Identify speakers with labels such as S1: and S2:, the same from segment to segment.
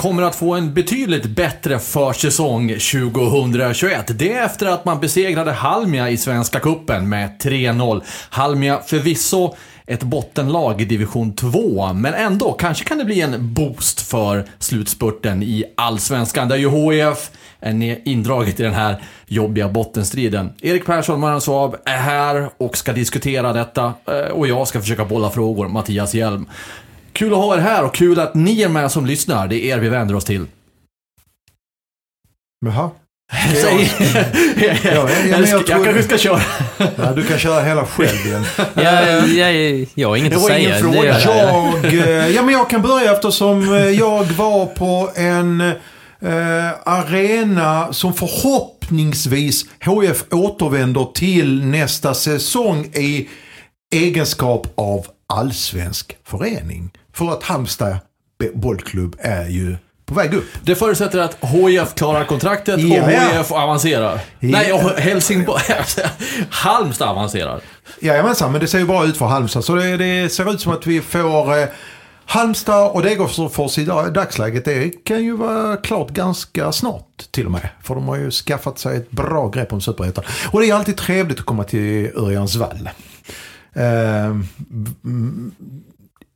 S1: Kommer att få en betydligt bättre försäsong 2021. Det är efter att man besegrade Halmia i Svenska Kuppen med 3-0. Halmia förvisso ett bottenlag i division 2, men ändå, kanske kan det bli en boost för slutspurten i Allsvenskan, där ju HIF är indraget i den här jobbiga bottenstriden. Erik Persson, Maran Svab, är här och ska diskutera detta eh, och jag ska försöka bolla frågor, Mattias Hjelm. Kul att ha er här och kul att ni är med som lyssnar. Det är er vi vänder oss till.
S2: Jaha.
S1: Säg.
S2: Ja, ja, men jag
S1: jag kanske ska köra.
S2: Ja, du kan köra hela själv igen.
S3: Ja, jag, jag har inget
S1: Det
S3: att
S1: var
S3: säga.
S1: ingen fråga.
S2: Jag, eh, ja, men jag kan börja eftersom eh, jag var på en eh, arena som förhoppningsvis HF återvänder till nästa säsong i egenskap av allsvensk förening. För att Halmstad bollklubb är ju på väg upp.
S1: Det förutsätter att HIF klarar kontraktet
S2: Ja,
S1: och
S2: ja.
S1: HIF avancerar. Nej, och Helsingborg... Halmstad avancerar.
S2: Jajamensan, men det ser ju bra ut för Halmstad. Så det, det ser ut som att vi får eh, Halmstad och Degerfors i dag- dagsläget. Det kan ju vara klart ganska snart till och med. För de har ju skaffat sig ett bra grepp om Superettan. Och det är alltid trevligt att komma till Örjansvall. Eh,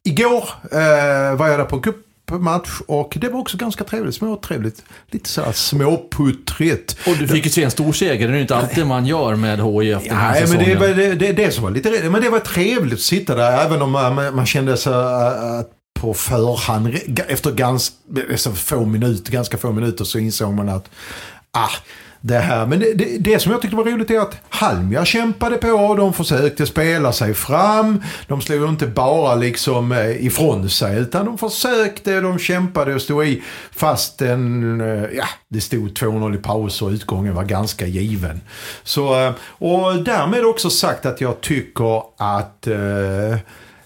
S2: igår eh, var jag där på en cupmatch och det var också ganska trevligt. Småtrevligt. Lite så här småputtrigt.
S1: Och du fick ju se en stor seger. Det är ju inte alltid man gör med HIF den här
S2: men
S1: säsongen.
S2: det, var- det, det, det som var lite Men det var trevligt att sitta där även om man, man kände sig äh, att på förhand, efter ganska alltså få minuter, ganska få minuter så insåg man att ah, det här. Men det, det, det som jag tyckte var roligt är att Halmia kämpade på, de försökte spela sig fram. De slog inte bara liksom eh, ifrån sig utan de försökte, de kämpade och stod i fast en, eh, ja, det stod 2-0 i paus och utgången var ganska given. Så, eh, och därmed också sagt att jag tycker att eh,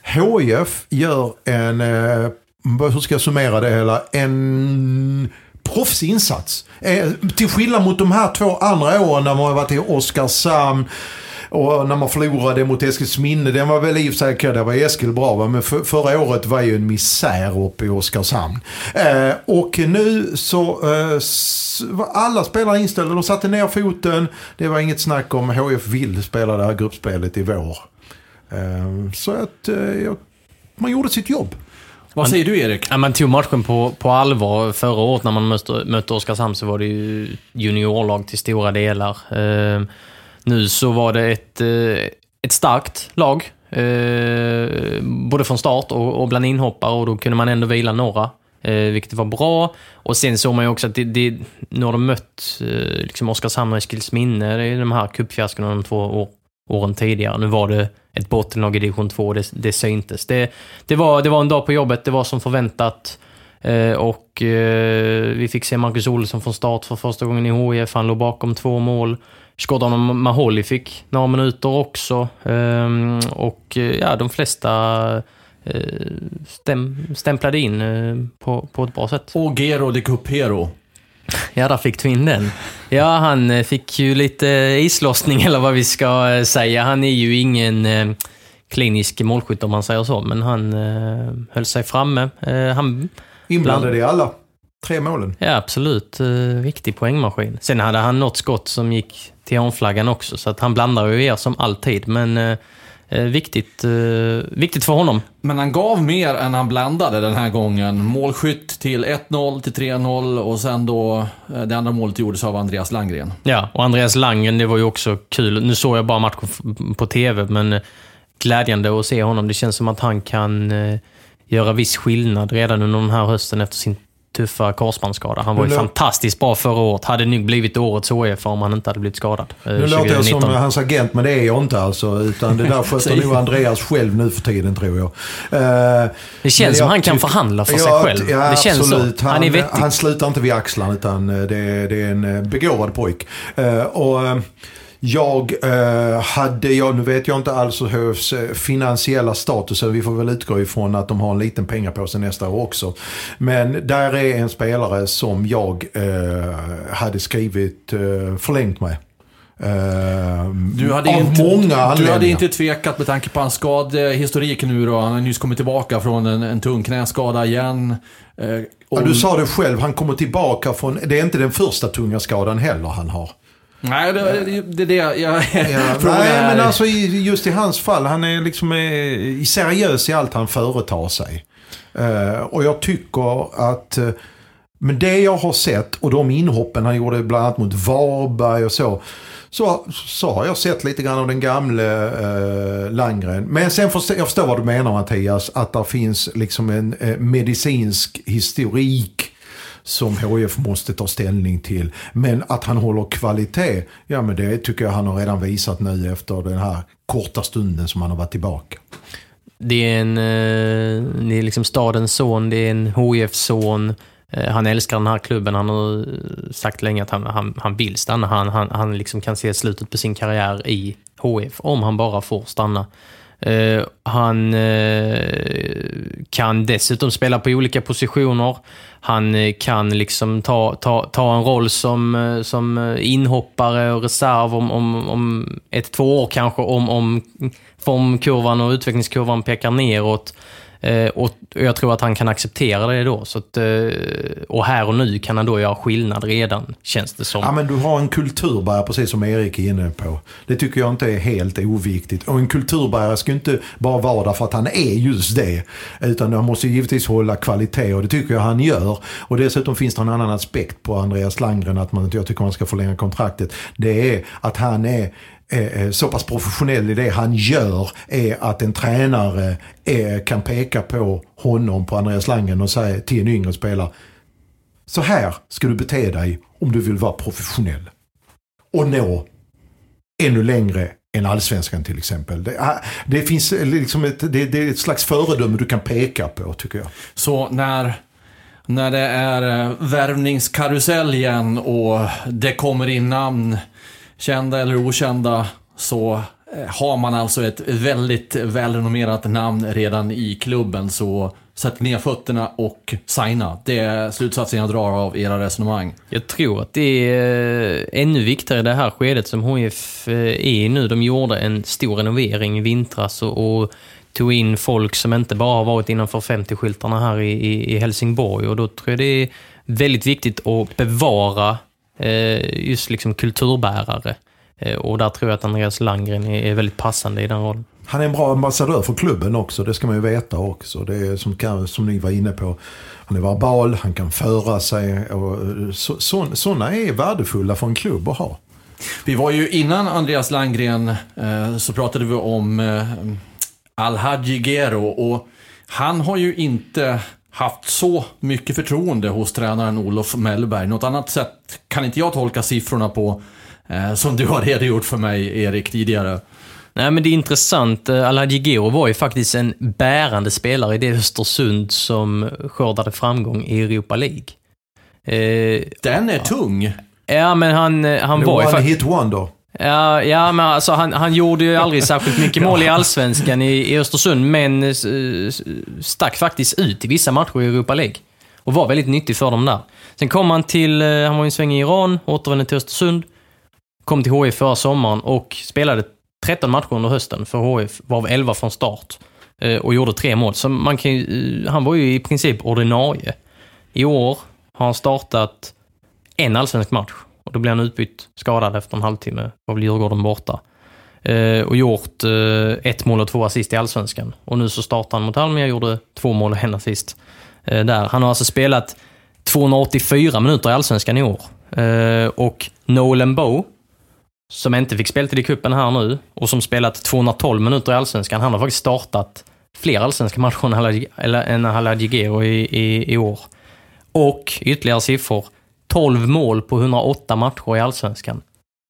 S2: HIF gör en, eh, hur ska jag summera det hela, en proffsinsats. Eh, till skillnad mot de här två andra åren när man har varit i Oskarshamn och när man förlorade mot Eskilsminne, den var väl i och för sig där var Eskil bra va? men för, förra året var ju en misär uppe i Oskarshamn. Eh, och nu så eh, var alla spelare inställda, de satte ner foten, det var inget snack om HF vill spela det här gruppspelet i vår. Eh, så att eh, man gjorde sitt jobb.
S1: Vad säger du Erik?
S3: Ja, man tog matchen på, på allvar. Förra året när man mötte, mötte Oskarshamn så var det ju juniorlag till stora delar. Eh, nu så var det ett, eh, ett starkt lag. Eh, både från start och, och bland inhoppare och då kunde man ändå vila några. Eh, vilket var bra. Och sen såg man ju också att det, det, nu har de mött eh, liksom Oskarshamn och Eskilsminne. Är de här cupfiaskona de två år, åren tidigare. Nu var det ett bottenlag i division 2 det, det syntes. Det, det, var, det var en dag på jobbet, det var som förväntat. Eh, och eh, vi fick se Marcus Olsson från start för första gången i HIF. Han låg bakom två mål. Shkodran Maholi fick några minuter också. Ehm, eh, och ja, de flesta eh, stäm, stämplade in eh, på, på ett bra sätt.
S1: Och Gero de Cupero.
S3: Ja, där fick du in den. Ja, han eh, fick ju lite islossning eller vad vi ska eh, säga. Han är ju ingen eh, klinisk målskytt om man säger så, men han höll sig framme. Han,
S2: Inblandade i alla tre målen.
S3: ja, absolut. Riktig poängmaskin. Sen hade han något skott som gick till hörnflaggan också, så att han blandar ju er som alltid. Men viktigt, eh, viktigt för honom.
S1: Men han gav mer än han blandade den här gången. Målskytt till 1-0, till 3-0 och sen då eh, det andra målet gjordes av Andreas Langgren.
S3: Ja, och Andreas Langen, det var ju också kul. Nu såg jag bara matchen på TV, men eh, glädjande att se honom. Det känns som att han kan eh, göra viss skillnad redan under den här hösten efter sin tuffa korsbandsskada. Han var ju fantastiskt bra förra året. Hade nog blivit årets HF om han inte hade blivit skadad. eh,
S2: Nu låter jag som
S3: 2019.
S2: hans agent, men det är jag inte alltså. Utan det där sköter
S3: Säg.
S2: nog Andreas själv nu för tiden tror jag. Eh,
S3: Det känns som han kan förhandla för sig
S2: Ja,
S3: själv.
S2: Ja,
S3: det känns
S2: absolut.
S3: så. Han, är vettig.
S2: Han slutar inte vid axlarna utan eh, det, är- det är en eh, begåvad pojk. Eh, och eh, jag eh, hade, jag, nu vet jag inte alls HFs eh, finansiella status, så vi får väl utgå ifrån att de har en liten pengapåse nästa år också. Men där är en spelare som jag eh, hade skrivit eh, förlängt med. Eh,
S1: Du hade,
S2: av
S1: inte,
S2: många
S1: du hade inte tvekat med tanke på hans skadehistorik nu då. Han har nyss kommit tillbaka från en, en tung knäskada igen. Eh,
S2: Ja,
S1: och-
S2: du sa det själv, han kommer tillbaka från, det är inte den första tunga skadan heller han har.
S1: Nej, det, det, det är det jag
S2: Ja,
S1: frågar
S2: nej,
S1: är-
S2: men alltså just i hans fall, han är liksom eh, seriös i allt han företar sig. Eh, och jag tycker att, eh, men det jag har sett och de inhoppen han gjorde bland annat mot Varberg och så. Så, så har jag sett lite grann av den gamle eh, Landgren. Men sen förstår jag förstår vad du menar Mattias. Att det finns liksom en eh, medicinsk historik som HF måste ta ställning till. Men att han håller kvalitet, ja men det tycker jag han har redan visat nu efter den här korta stunden som han har varit tillbaka.
S3: Det är, en, eh, det är liksom stadens son, det är en HIF-son. Eh, han älskar den här klubben. Han har sagt länge att han, han, han vill stanna. Han, han, han liksom kan se slutet på sin karriär i HIF om han bara får stanna. Uh, han uh, kan dessutom spela på olika positioner. Han uh, kan liksom ta, ta, ta en roll som, som inhoppare och reserv om, om, om ett, två år kanske, om, om formkurvan och utvecklingskurvan pekar neråt. Eh, och jag tror att han kan acceptera det då. Så att, eh, och här och nu kan han då göra skillnad redan, känns det som.
S2: Ja men du har en kulturbärare precis som Erik är inne på. Det tycker jag inte är helt oviktigt. Och en kulturbärare ska ju inte bara vara där för att han är just det. Utan han måste givetvis hålla kvalitet och det tycker jag han gör. Och dessutom finns det en annan aspekt på Andreas Landgren att man, jag tycker man ska förlänga kontraktet. Det är att han är Eh, eh, så pass professionell i det han gör är att en tränare eh, kan peka på honom, på Andreas Langen och säga till en yngre spelare så här ska du bete dig om du vill vara professionell. Och nå ännu längre än allsvenskan till exempel. Det, ah, det finns eh, liksom ett, det, det är ett slags föredöme du kan peka på tycker jag.
S1: Så när, när det är eh, värvningskarusell igen och det kommer in namn, kända eller okända, så eh, har man alltså ett väldigt välrenommerat namn redan i klubben. Så sätt ner fötterna och signa. Det är slutsatsen jag drar av era resonemang.
S3: Jag tror att det är eh, ännu viktigare i det här skedet som HIF eh, är i nu. De gjorde en stor renovering i vintras och, och tog in folk som inte bara har varit innanför 50-skyltarna här i, i, i Helsingborg. Och då tror jag det är väldigt viktigt att bevara just liksom kulturbärare. Eh, och där tror jag att Andreas Landgren är, väldigt passande i den rollen.
S2: Han är en bra ambassadör för klubben också, det ska man ju veta också. Det är som, kan, som ni var inne på. Han är verbal, han kan föra sig. Och så, så, sådana är värdefulla för en klubb att ha.
S1: Vi var ju innan Andreas Landgren eh, så pratade vi om eh, Al-Hadji Gero och han har ju inte haft så mycket förtroende hos tränaren Olof Mellberg. Något annat sätt kan inte jag tolka siffrorna på eh, som du har redogjort för mig Erik tidigare.
S3: Nej, men det är intressant. Eh, Alhaji Gero var ju faktiskt en bärande spelare i det Östersund som skördade framgång i Europa League. Eh,
S1: Den är tung.
S3: ja, men han, eh, han
S2: Det
S3: var ju faktiskt...
S2: hit wonder.
S3: Ja, ja, men alltså han, han gjorde ju aldrig särskilt mycket mål i Allsvenskan i, i Östersund, men eh, stack faktiskt ut i vissa matcher i Europa League. Och var väldigt nyttig för dem där. Sen kom han till, eh, han var ju en sväng i Iran, återvände till Östersund, kom till HIF förra sommaren och spelade 13 matcher under hösten för HIF, varav 11 från start. eh, Och gjorde tre mål. Så man kan han var ju i princip ordinarie. I år har han startat en allsvensk match. Och då blir han utbytt skadad efter en halvtimme. Var väl Djurgården borta. Eh, och gjort eh, ett mål och två assist i allsvenskan. Och nu så startar han mot Almia, och gjorde två mål och en assist. Eh, där. Han har alltså spelat 284 minuter i allsvenskan i år. Eh, och Nolan Bow som inte fick speltid i kuppen här nu och som spelat 212 minuter i Allsvenskan. Han har faktiskt startat fler allsvenska matcher än Halad- än Halajigero i, i, i år. Och ytterligare siffror. 12 mål på 108 matcher i Allsvenskan.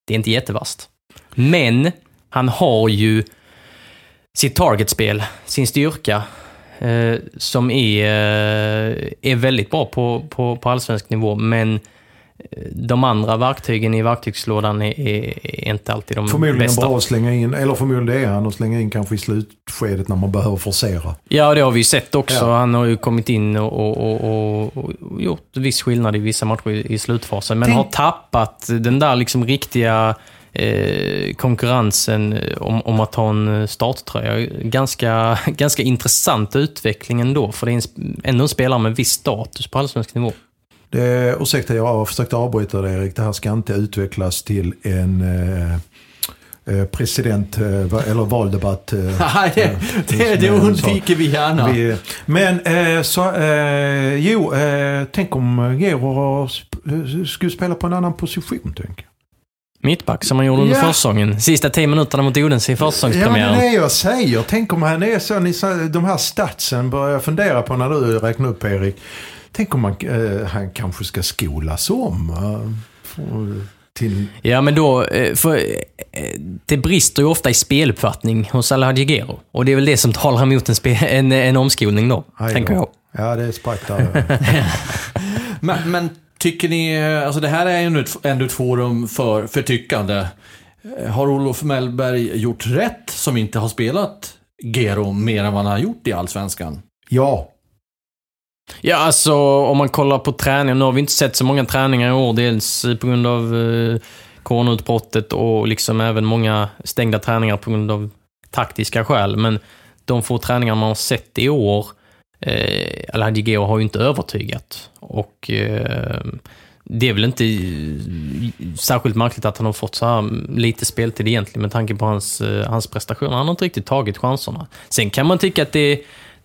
S3: Det är inte jättevast. Men han har ju sitt targetspel, sin styrka, eh, som är, eh, är väldigt bra på, på, på allsvensk nivå. Men eh, de andra verktygen i verktygslådan är, är, är inte alltid de
S2: Förmodligen
S3: bästa.
S2: bra att slänga in, eller förmodligen det är han, att slänga in kanske i slutskedet när man behöver forcera.
S3: Ja, det har vi sett också.
S2: Ja.
S3: Han har ju kommit in och, och, och, och, gjort viss skillnad i vissa matcher i, i slutfasen. Men
S2: Tänk-
S3: har tappat den där liksom riktiga eh, konkurrensen om, om att ha en starttröja. Ganska, ganska intressant utveckling ändå, för det är en, ändå en spelare med viss status på allsvensk nivå.
S2: Det, ursäkta, jag har försökt avbryta det Erik. Det här ska inte utvecklas till en eh, eh, president eh, eller valdebatt. Eh,
S1: Nej, det, det, det undviker vi gärna.
S2: vi, men eh, så, eh, jo, eh, tänk om Gero skulle spela på en annan position. Tänk.
S3: Mittback som han gjorde under
S2: Ja.
S3: försäsongen. Sista tio minuterna mot Odense i
S2: Ja, men
S3: försäsongspremiären.
S2: det är det jag säger. Tänk om han är så, ni, de här statsen börjar jag fundera på när du räknar upp Erik. Tänk om man, eh, han kanske ska skolas om. eh, för- till,
S3: Ja, men då... eh, För, eh, det brister ju ofta i speluppfattning hos Alhaji Och det är väl det som talar emot en, spe, en, en omskolning då,
S2: Aj
S3: tänker jag.
S2: Ja, det är där.
S1: Men, men tycker ni, alltså det här är ju ändå ett, forum för, för tyckande. Eh, Har Olof Mellberg gjort rätt som inte har spelat Gero mer än vad han har gjort i Allsvenskan?
S2: ja,
S3: Ja, alltså om man kollar på träningen. Nu har vi inte sett så många träningar i år. Dels på grund av eh, coronautbrottet och liksom även många stängda träningar på grund av taktiska skäl. Men de få träningar man har sett i år, eh, Alhaji Geo har ju inte övertygat. Och eh, det är väl inte särskilt märkligt att han har fått så här lite speltid egentligen med tanke på hans, eh, hans prestationer. Han har inte riktigt tagit chanserna. Sen kan man tycka att det är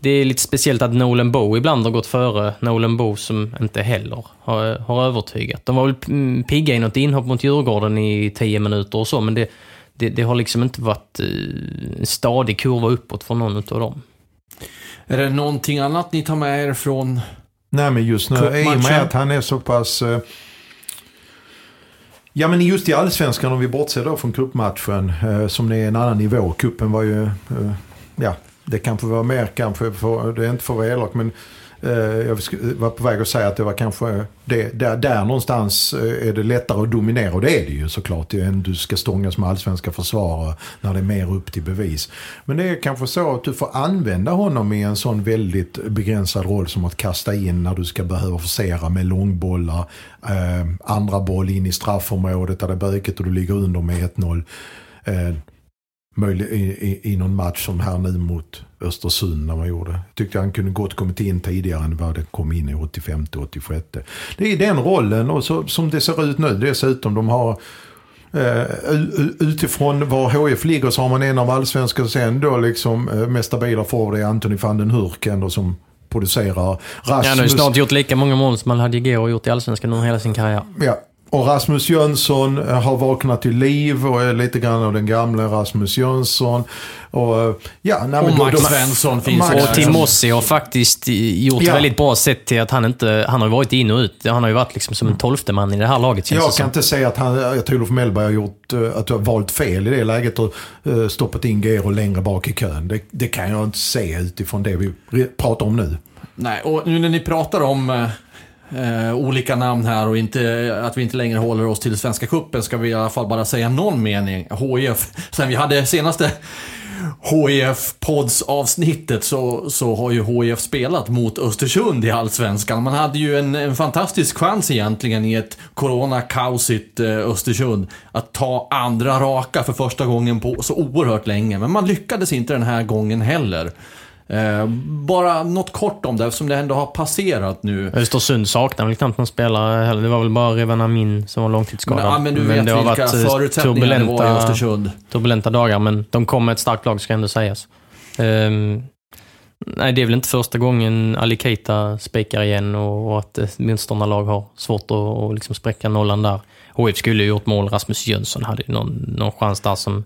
S3: det är lite speciellt att Nolan Bow ibland har gått före Nolan Bow som inte heller har, har övertygat. De var väl mm, pigga i något inhopp mot Djurgården i tio minuter och så, men det, det, det har liksom inte varit eh, en stadig kurva uppåt för någon av dem.
S1: Är det någonting annat ni tar med er från...
S2: nej men just nu, i och med att han är så pass... eh, Ja men just i allsvenskan om vi bortser då från cupmatchen eh, som det är en annan nivå. Kuppen var ju, eh, ja det kanske var mer kanske, för, det är inte för att vara elak men eh, jag var på väg att säga att det var kanske det, där, där någonstans eh, är det lättare att dominera och det är det ju såklart. Än du ska stångas med allsvenska försvarare när det är mer upp till bevis. Men det är kanske så att du får använda honom i en sån väldigt begränsad roll som att kasta in när du ska behöva forcera med långbollar. Eh, andra boll in i straffområdet där det är bökigt och du ligger under med 1-0. Möjlig, i, i, i någon match som här nu mot Östersund när man gjorde. Tyckte han kunde gott kommit in tidigare än vad det kom in i 85-86. Det är den rollen och så, som det ser ut nu dessutom. De har eh, u- utifrån var HF ligger så har man en av allsvenska sen då liksom eh, mest stabila forward är Anthony van den Hurk ändå som producerar. Rasmus,
S3: Han har ju snart gjort lika många mål som Alhaji Geo har gjort i Allsvenskan under hela sin karriär.
S2: Ja. Och Rasmus Jönsson eh, har vaknat till liv och är lite grann av den gamla Rasmus Jönsson. Och, eh, ja, nej,
S1: Och
S2: men då-
S1: Max
S2: då-
S1: Svensson finns
S2: Max-
S3: Och. Timossi har faktiskt gjort
S2: Ja.
S3: väldigt bra sett till att han inte... Han har ju varit in och ut. Han har ju varit liksom som en tolfte man i det här laget känns det
S2: Jag
S3: som.
S2: kan inte säga att han, jag tror Olof Mellberg har gjort, eh, att du har valt fel i det läget och stoppat in Gero längre bak i kön. Det, det kan jag inte se utifrån det vi pratar om nu.
S1: Nej, och nu när ni pratar om eh, olika namn här och inte, att vi inte längre håller oss till Svenska Cupen ska vi i alla fall bara säga någon mening. HIF, sen vi hade senaste HIF-pods avsnittet så, så har ju HIF spelat mot Östersund i Allsvenskan. Man hade ju en, en fantastisk chans egentligen i ett corona-kaosigt eh, Östersund att ta andra raka för första gången på så oerhört länge. Men man lyckades inte den här gången heller. Eh, bara något kort om det eftersom det ändå har passerat nu.
S3: Östersund saknar väl knappt någon spelare heller. Det var väl bara Revan Amin som var långtidsskadad.
S1: Men, ja, men du vet
S3: det har
S1: vilka
S3: varit, eh,
S1: förutsättningar det var i Östersund.
S3: turbulenta dagar, men de kom med ett starkt lag, ska ändå sägas. Ehm, Nej, det är väl inte första gången Ali Keita spikar igen och, och att motståndarlag har svårt att och liksom spräcka nollan där. HIF skulle ju gjort mål. Rasmus Jönsson hade någon, någon chans där som...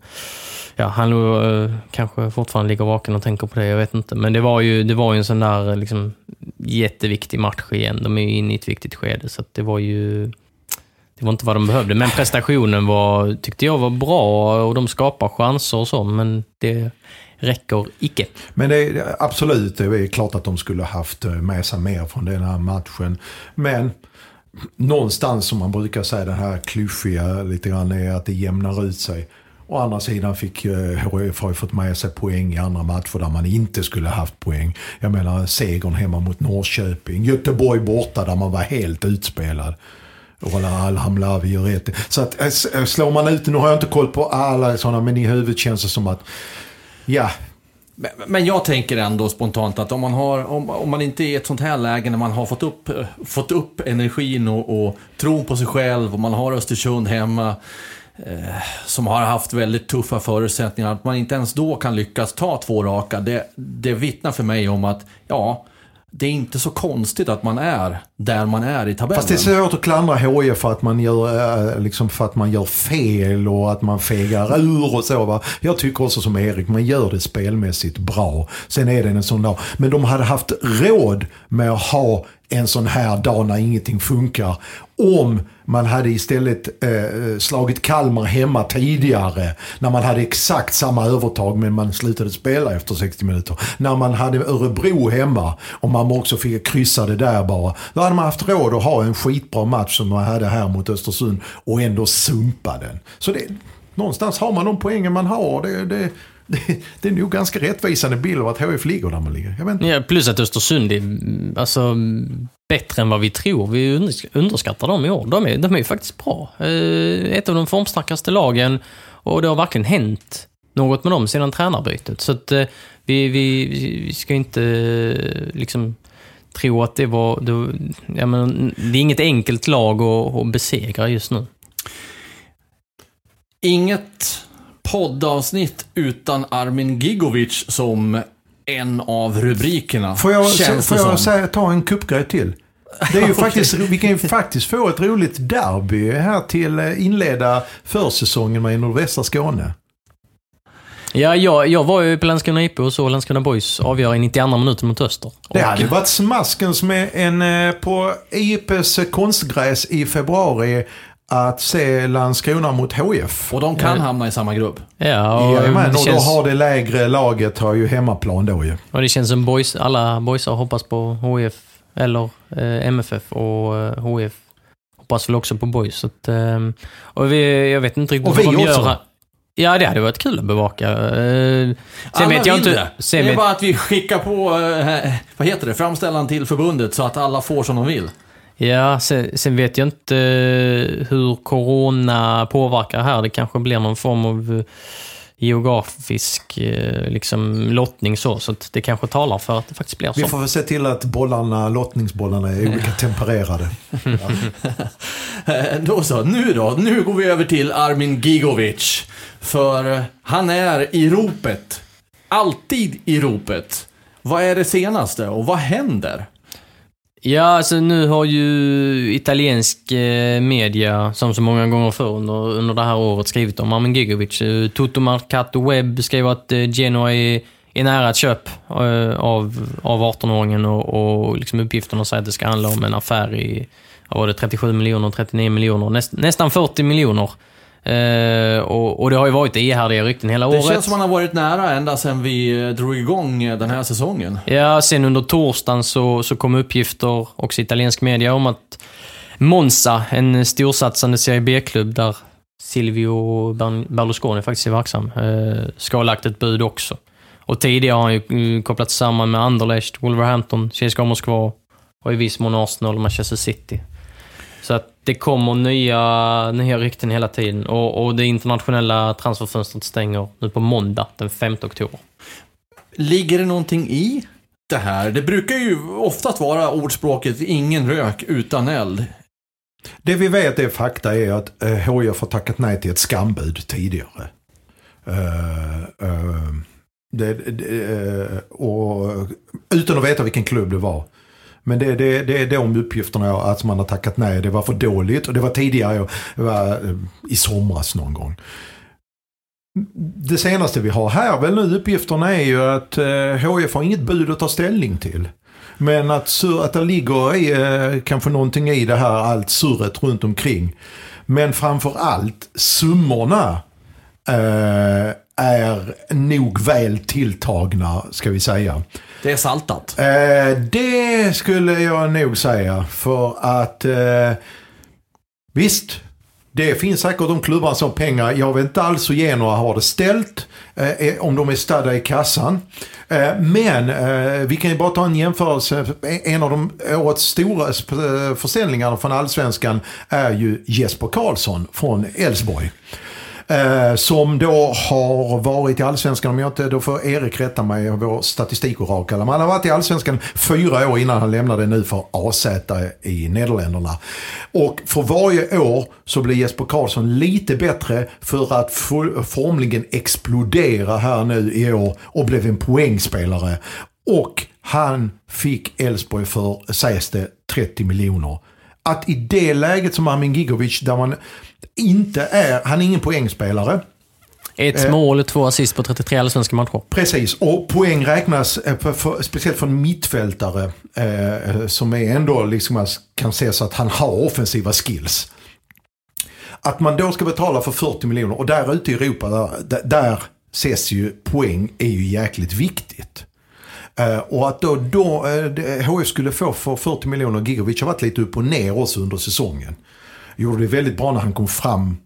S3: Ja, han uh, kanske fortfarande ligger vaken och tänker på det, jag vet inte. Men det var ju, det var ju en sån där liksom, jätteviktig match igen. De är ju inne i ett viktigt skede, så det var ju... Det var inte vad de behövde, men prestationen var, tyckte jag var bra och de skapar chanser och så, men det räcker icke.
S2: Men det är absolut, det är klart att de skulle haft eh, med sig mer från den här matchen. Men någonstans som man brukar säga, det här klyschiga lite grann är att det jämnar ut sig. Å andra sidan fick eh, HIF har fått med sig poäng i andra matcher där man inte skulle haft poäng. Jag menar segern hemma mot Norrköping. Göteborg borta där man var helt utspelad. Roland Alhamlavi gör rätt. Så att eh, eh, slår man ut, nu har jag inte koll på alla sådana, men i huvudet känns det som att ja,
S1: men jag tänker ändå spontant att om man, har, om, om man inte är i ett sånt här läge när man har fått upp, fått upp energin och, och tron på sig själv och man har Östersund hemma Eh, som har haft väldigt tuffa förutsättningar, att man inte ens då kan lyckas ta två raka, det, det vittnar för mig om att ja, det är inte så konstigt att man är där man är i tabellen.
S2: Fast det är svårt att klandra HIF för att man gör, eh, liksom för att man gör fel och att man fegar ur och så. Va? Jag tycker också som Erik, man gör det spelmässigt bra. Sen är det en sån dag. Men de hade haft råd med att ha en sån här dag när ingenting funkar. Om man hade istället eh, slagit Kalmar hemma tidigare. När man hade exakt samma övertag men man slutade spela efter 60 minuter. När man hade Örebro hemma och man också fick kryssa det där bara. Då hade man haft råd att ha en skitbra match som man hade här mot Östersund och ändå sumpa den. Så det, någonstans har man de poängen man har. Det, det, det, det är nog ganska rättvisande bild av att HF ligger där man ligger. Jag vet
S3: Ja, plus att Östersund är alltså, bättre än vad vi tror. Vi underskattar dem i år. De är, de är faktiskt bra. Eh, ett av de formstarkaste lagen och det har verkligen hänt något med dem sedan tränarbytet. Så att, eh, vi, vi, vi ska inte liksom tro att det var... Det, ja, men, det är inget enkelt lag att, att besegra just nu.
S1: Inget poddavsnitt utan Armin Gigovic som en av rubrikerna.
S2: Får jag, får jag säga, ta en kuppgrej till? Det är ju faktiskt, vi kan ju faktiskt få ett roligt derby här till eh, inleda försäsongen med i nordvästra Skåne.
S3: Ja, jag, jag var ju på Landskrona IP och såg Landskrona Boys avgöra i 92 minuten mot Öster.
S2: Det hade och... varit smaskens med en eh, på IPs konstgräs i februari att se Landskrona mot HF.
S1: Och de kan ja. hamna i samma grupp.
S3: Ja,
S2: och, Jajamän, och känns... då har det lägre laget har ju hemmaplan då ju.
S3: Och det känns som boys, alla boysar hoppas på HF eller eh, MFF och eh, HF hoppas väl också på boys. Så att, eh, och vi, jag vet inte riktigt
S2: och vad de också. gör.
S3: Ja, det hade varit kul att bevaka. Eh, sen
S1: Alla vet jag inte... Det. Sen det är bara att vi skickar på, eh, vad heter det, framställan till förbundet så att alla får som de vill.
S3: Ja, sen, sen, vet jag inte hur corona påverkar här. Det kanske blir någon form av eh, geografisk eh, liksom, lottning så, så det kanske talar för att det faktiskt blir så.
S2: Vi får väl se till att bollarna, lottningsbollarna är olika tempererade.
S1: då så, nu då. Nu går vi över till Armin Gigovic. För han är i ropet. Alltid i ropet. Vad är det senaste och vad händer?
S3: Ja, alltså nu har ju italiensk eh, media, som så många gånger förr under, under det här året, skrivit om Armin Gigovic. Eh, Toto Marcato Webb skrev att eh, Genoa är, är nära ett köp av, av 18-åringen och, och liksom uppgifterna säger att det ska handla om en affär i, var det 37 miljoner, 39 miljoner, näst, nästan 40 miljoner. Uh, och, och, det har ju varit ihärdiga rykten hela
S1: det
S3: året.
S1: Det känns som att man har varit nära ända sedan vi eh, drog igång eh, den här säsongen.
S3: Ja, sen under torsdagen så, så kom uppgifter, också italiensk media, om att Monza, en storsatsande Serie B-klubb där Silvio Berlusconi faktiskt är verksam, uh, ska ha lagt ett bud också. Och tidigare har han ju kopplats samman med Anderlecht, Wolverhampton, CSKA Moskva och i viss mån Arsenal och Manchester City. Så att det kommer nya, nya rykten hela tiden och, och det internationella transferfönstret stänger nu på måndag den 5 oktober.
S1: Ligger det någonting i det här? Det brukar ju oftast vara ordspråket ingen rök utan eld.
S2: Det vi vet är fakta är att eh, HIF har tackat nej till ett skambud tidigare. Uh, uh, Det, det, eh, och, utan att veta vilken klubb det var. Men det, det, det är de uppgifterna att man har tackat nej. Det var för dåligt och det var tidigare, det var eh, i somras någon gång. Det senaste vi har här väl nu uppgifterna är ju att eh, HF har inget bud att ta ställning till. Men att, sur, att det ligger i, eh, kanske någonting i det här allt surret runt omkring. Men framför allt summorna eh, är nog väl tilltagna, ska vi säga.
S1: Det är saltat.
S2: Eh, det skulle jag nog säga. För att eh, visst, det finns säkert de klubbar som pengar. Jag vet inte alls hur Genoa har det ställt. Eh, om de är stadda i kassan. Eh, men eh, vi kan ju bara ta en jämförelse. En av de årets stora eh, försäljningarna från Allsvenskan är ju Jesper Karlsson från Elfsborg. Eh, som då har varit i Allsvenskan, om jag inte, då får Erik rätta mig, vår statistikorakel. Men han har varit i Allsvenskan fyra år innan han lämnade nu för AZ i Nederländerna. Och för varje år så blir Jesper Karlsson lite bättre för att formligen explodera här nu i år och blev en poängspelare. Och han fick Elfsborg för, sägs det, 30 miljoner. Att i det läget som Armin Gigovic, där man inte är, han är ingen poängspelare.
S3: Ett eh, mål, två assist på 33 allsvenska matcher.
S2: Precis, och poäng räknas eh, för, för, speciellt från mittfältare eh, som är ändå liksom, kan ses att han har offensiva skills. Att man då ska betala för 40 miljoner och där ute i Europa, där, där ses ju poäng är ju jäkligt viktigt. Uh, och att då, då uh, HF skulle få för 40 miljoner, Gigovic har varit lite upp och ner också under säsongen gjorde det väldigt bra när han kom fram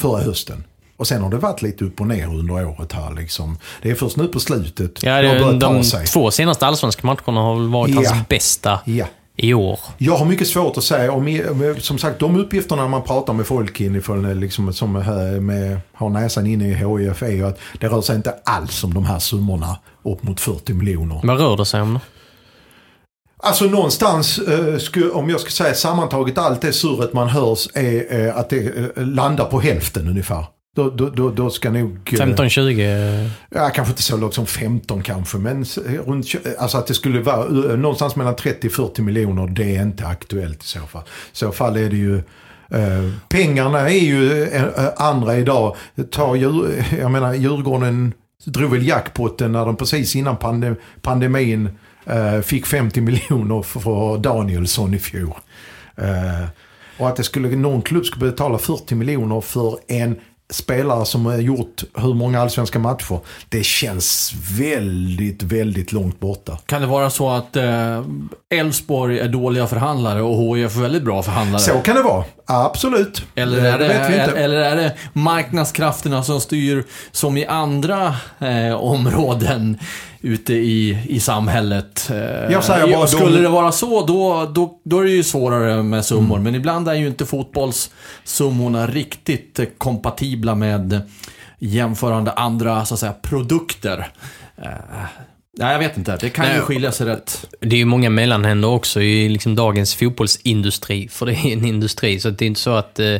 S2: förra hösten. Och sen har det varit lite upp och ner under året här liksom. Det är först nu på slutet
S3: ja, det, har de sig. två senaste allsvenska matcherna har väl varit ja. hans bästa ja. i år.
S2: Jag har mycket svårt att säga. Om, som sagt, de uppgifterna man pratar med folk inifrån, liksom, som med, har näsan inne i HIF är ju att det rör sig inte alls om de här summorna upp mot 40 miljoner.
S3: Vad rör det sig om då?
S2: Alltså någonstans, eh, om jag ska säga sammantaget allt det surret man hörs är eh, att det eh, landar på hälften ungefär. Då, då, då, då ska nog...
S3: 15-20?
S2: Ja, kanske inte så lågt som 15 kanske. Men runt, alltså att det skulle vara någonstans mellan 30-40 miljoner, det är inte aktuellt i så fall. I så fall är det ju... Eh, pengarna är ju eh, andra idag. Ta djur, jag menar, Djurgården drog väl jackpotten när de precis innan pandem, pandemin fick 50 miljoner för Danielsson i fjol. Uh, och att det skulle, någon klubb skulle betala 40 miljoner för en spelare som har gjort hur många allsvenska matcher. Det känns väldigt, väldigt långt borta.
S1: Kan det vara så att eh, Elfsborg eh, är dåliga förhandlare och HIF är väldigt bra förhandlare?
S2: Så kan det vara. Absolut.
S1: Eller är det, det eller är det marknadskrafterna som styr som i andra eh, områden ute i, i samhället? Eh,
S2: Jag säger bara
S1: skulle de... det vara så, då, då, då är det ju svårare med summor. Mm. Men ibland är ju inte fotbollssummorna riktigt kompatibla med jämförande andra så att säga, produkter. Eh, Nej, jag vet inte. Det kan Nej, ju skilja sig rätt.
S3: Det är ju många mellanhänder också i liksom dagens fotbollsindustri. För det är en industri, så det är inte så att eh,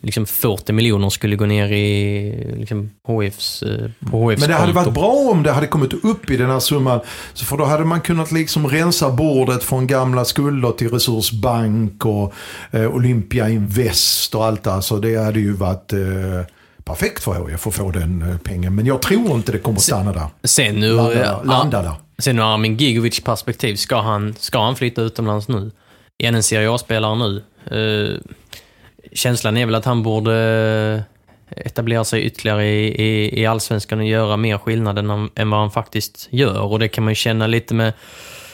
S3: liksom 40 miljoner skulle gå ner i liksom, HFs, eh, på HFs
S2: Men det hade varit bra om det hade kommit upp i den här summan. För då hade man kunnat liksom rensa bordet från gamla skulder till Resursbank och eh, Olympia Invest och allt. Alltså det hade ju varit... Eh, perfekt för HIF att få den eh, pengen. Men jag tror inte det kommer stanna där.
S3: Sen ur, landa, landa där. Sen ur Armin Gigovic perspektiv, ska han, ska han flytta utomlands nu? Han en Serie A-spelare nu? Uh, känslan är väl att han borde etablera sig ytterligare i, i, i allsvenskan och göra mer skillnad än, än vad han faktiskt gör. Och det kan man ju känna lite med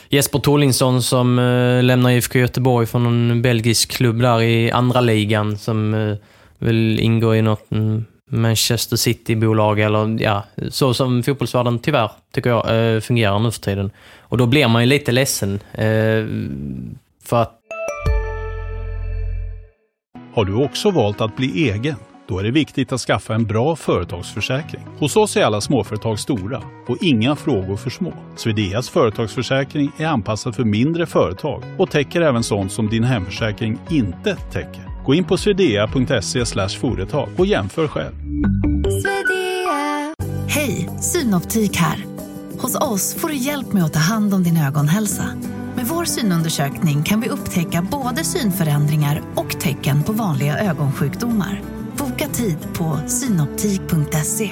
S3: Jesper Tollinsson som uh, lämnar IFK Göteborg från en belgisk klubb där i andra ligan som uh, väl ingår i något mm, Manchester City-bolag eller ja, så som fotbollsvärlden tyvärr, tycker jag, eh, fungerar nu för tiden. Och då blir man ju lite ledsen. Eh, för att...
S4: Har du också valt att bli egen? Då är det viktigt att skaffa en bra företagsförsäkring. Hos oss är alla småföretag stora och inga frågor för små. Swedeas företagsförsäkring är anpassad för mindre företag och täcker även sånt som din hemförsäkring inte täcker. Gå in på swedea.se företag och jämför själv.
S5: Hej, Synoptik här. Hos oss får du hjälp med att ta hand om din ögonhälsa. Med vår synundersökning kan vi upptäcka både synförändringar och tecken på vanliga ögonsjukdomar. Boka tid på synoptik.se.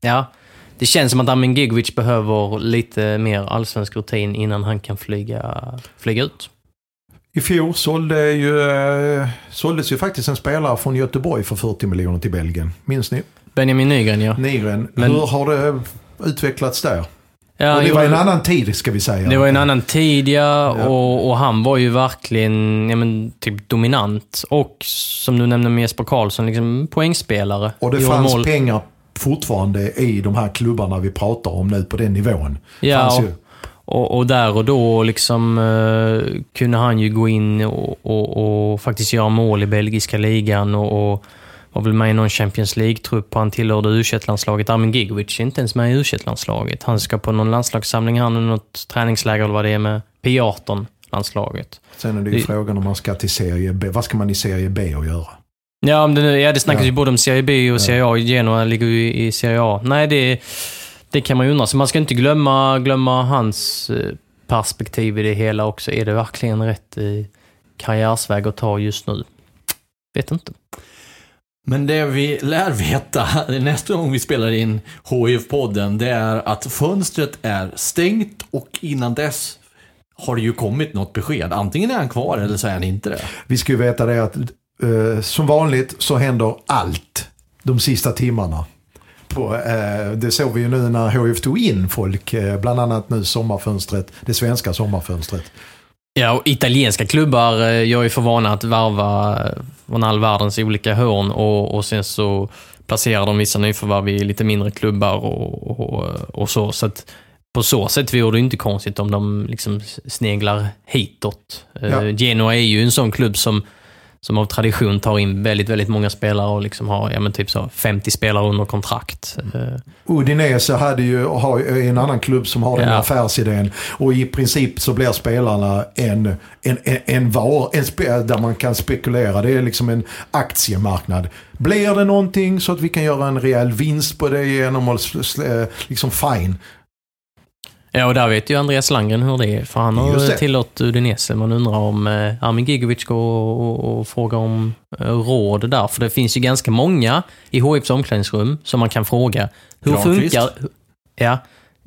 S3: Ja, det känns som att Amin Gigovic behöver lite mer allsvensk rutin innan han kan flyga, flyga ut.
S2: I fjol sålde ju, eh, såldes ju faktiskt en spelare från Göteborg för 40 miljoner till Belgien. Minns ni?
S3: Benjamin Nygren, ja.
S2: Nigren.
S3: Men-
S2: Hur har det utvecklats där?
S3: ja
S2: och det var en annan tid ska vi säga.
S3: Det var en annan tid, ja.
S2: Ja.
S3: Och, och han var ju verkligen ja, men, typ dominant. Och som du nämnde med Jesper Karlsson, liksom poängspelare.
S2: Och det
S3: Gjorde
S2: fanns
S3: mål.
S2: pengar fortfarande i de här klubbarna vi pratar om nu på den nivån.
S3: Ja,
S2: ju.
S3: Och, och där och då liksom eh, kunde han ju gå in och, och, och faktiskt göra mål i belgiska ligan och, och var väl med i någon Champions League-trupp och han tillhörde u landslaget Armin Gigovic är inte ens med i u landslaget Han ska på någon landslagssamling, han och något träningsläger eller vad det är med P18-landslaget.
S2: Sen är det ju
S3: det-
S2: frågan om man ska till serie B. Vad ska man i serie B att göra?
S3: Ja, det, ja, det snackas
S2: Ja.
S3: ju både om Serie B och Serie A. Genoa ligger ju i Serie A. Nej, det, det kan man ju undra. Så man ska inte glömma, glömma hans eh, perspektiv i det hela också. Är det verkligen rätt karriärsväg att ta just nu? Vet inte.
S1: Men det vi lär veta nästa gång vi spelar in HIF-podden, det är att fönstret är stängt och innan dess har det ju kommit något besked. Antingen är han kvar eller så är han inte det.
S2: Vi ska ju veta det att eh, som vanligt så händer allt de sista timmarna. På, eh, det såg vi ju nu när HF tog in folk, eh, bland annat nu sommarfönstret, det svenska sommarfönstret.
S3: Ja, och italienska klubbar eh, gör ju för vana att värva eh, från all världens olika hörn och, och sen så placerar de vissa nyförvärv i lite mindre klubbar och, och, och så. så att på så sätt vore det inte konstigt om de liksom sneglar hitåt.
S2: Ja.
S3: Genoa är ju en sån klubb som, som av tradition tar in väldigt, väldigt många spelare och liksom har ja, men typ så 50 spelare under kontrakt. Eh,
S2: Udinese hade ju, har en annan klubb som har den
S3: Ja.
S2: affärsidén. Och i princip så blir spelarna en, en, en, en var, en spe, där man kan spekulera. Det är liksom en aktiemarknad. Blir det någonting så att vi kan göra en rejäl vinst på det genom att sl- liksom fine.
S3: Ja, och där vet ju Andreas Landgren hur det är, för han har
S2: Just det.
S3: tillåt Udinese. Man undrar om eh, Armin Gigovic går och, och, och frågar om eh, råd där, för det finns ju ganska många i HIFs omklädningsrum som man kan fråga. Hur
S1: Granqvist.
S3: funkar... Ja,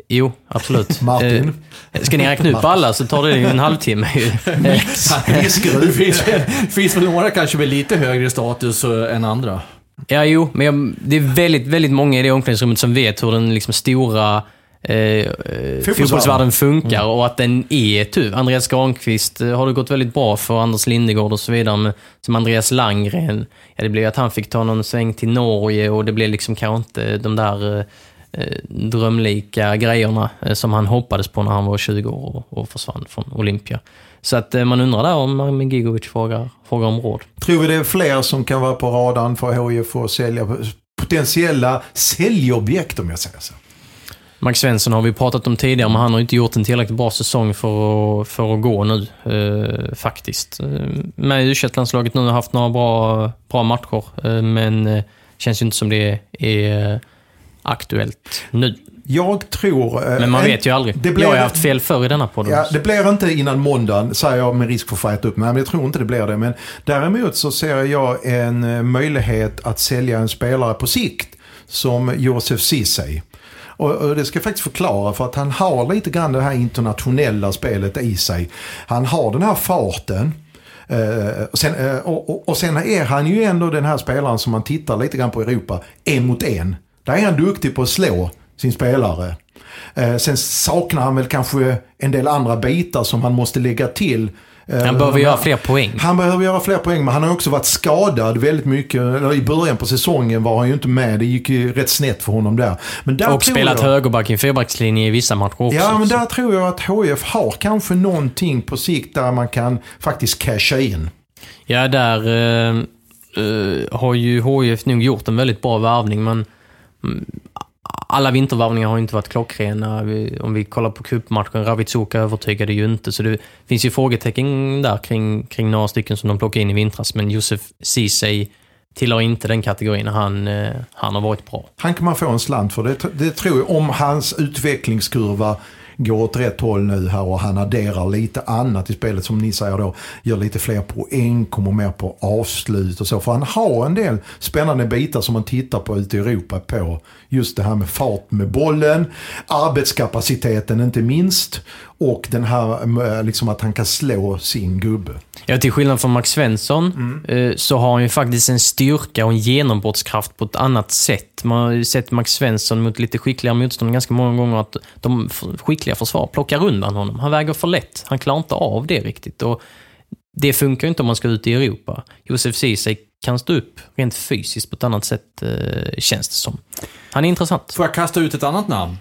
S3: jo, absolut.
S2: Martin.
S3: Eh, ska ni räkna upp alla så tar det ju en halvtimme.
S1: Det finns, finns väl några kanske med lite högre status än andra.
S3: Ja, jo, men jag, det är väldigt, väldigt många i det omklädningsrummet som vet hur den liksom stora eh, eh, fotbollsvärlden funkar och att den är tuff. Andreas Granqvist eh, har det gått väldigt bra för Anders Lindegård och så vidare. Men som Andreas Langgren, ja, det blev att han fick ta någon sväng till Norge och det blev liksom kanske inte de där eh, eh, drömlika grejerna eh, som han hoppades på när han var 20 år och, och försvann från Olympia. Så att man undrar där om Gigovic frågar, frågar om råd.
S2: Tror vi det är fler som kan vara på radarn för HIF och sälja potentiella säljobjekt om jag säger så.
S3: Max Svensson har vi pratat om tidigare, men han har inte gjort en tillräckligt bra säsong för att, för att gå nu, eh, faktiskt. Eh, med u landslaget nu har haft några bra, bra matcher, eh, men eh, känns ju inte som det är aktuellt nu.
S2: Jag tror... eh,
S3: Men man vet ju aldrig.
S2: det blir-
S3: jag har haft fel förr i denna podden.
S2: Ja, det blir inte innan måndagen, säger jag med risk för att äta upp. Nej, men jag tror inte det blir det. Men däremot så ser jag en eh, möjlighet att sälja en spelare på sikt som Josef Ceesay. Och, och det ska jag faktiskt förklara för att han har lite grann det här internationella spelet i sig. Han har den här farten. Uh, och, sen, uh, och, och, sen är han ju ändå den här spelaren som man tittar lite grann på i Europa, en mot en. Där är han duktig på att slå sin spelare. Uh, sen saknar han väl kanske en del andra bitar som han måste lägga till. Eh,
S3: Han behöver göra fler poäng.
S2: Han behöver göra fler poäng, men han har också varit skadad väldigt mycket. I början på säsongen var han ju inte med. Det gick ju rätt snett för honom där. Men där
S3: Och spelat
S2: jag,
S3: högerback i en fyrbackslinje i vissa matcher också.
S2: Ja, men där tror jag att HF har kanske någonting på sikt där man kan faktiskt casha in.
S3: Ja, där eh, eh, har ju HIF nog gjort en väldigt bra värvning, men alla vintervärvningar har inte varit klockrena. Vi- Om vi kollar på cupmatchen, Ravitsuka övertygade ju inte, så det finns ju frågetecken där kring, kring några stycken som de plockade in i vintras, men Josef Ceesay tillhör inte den kategorin. Han, eh, han har varit bra.
S2: Han kan man få en slant för. Det, det tror jag. Om hans utvecklingskurva går åt rätt håll nu här och han adderar lite annat i spelet som ni säger då. Gör lite fler poäng, kommer mer på avslut och så. För han har en del spännande bitar som man tittar på ute i Europa på. Just det här med fart med bollen, arbetskapaciteten inte minst. Och den här eh, liksom att han kan slå sin gubbe.
S3: Ja, till skillnad från Max Svensson eh, så har han ju faktiskt en styrka och en genombrottskraft på ett annat sätt. Man har ju sett Max Svensson mot lite skickligare motstånd ganska många gånger att de skickliga försvar plockar undan honom. Han väger för lätt. Han klarar inte av det riktigt. Och det funkar ju inte om man ska ut i Europa. Josef Ceesay kan stå upp rent fysiskt på ett annat sätt, eh, känns det som. Han är intressant.
S1: Får jag kasta ut ett annat namn?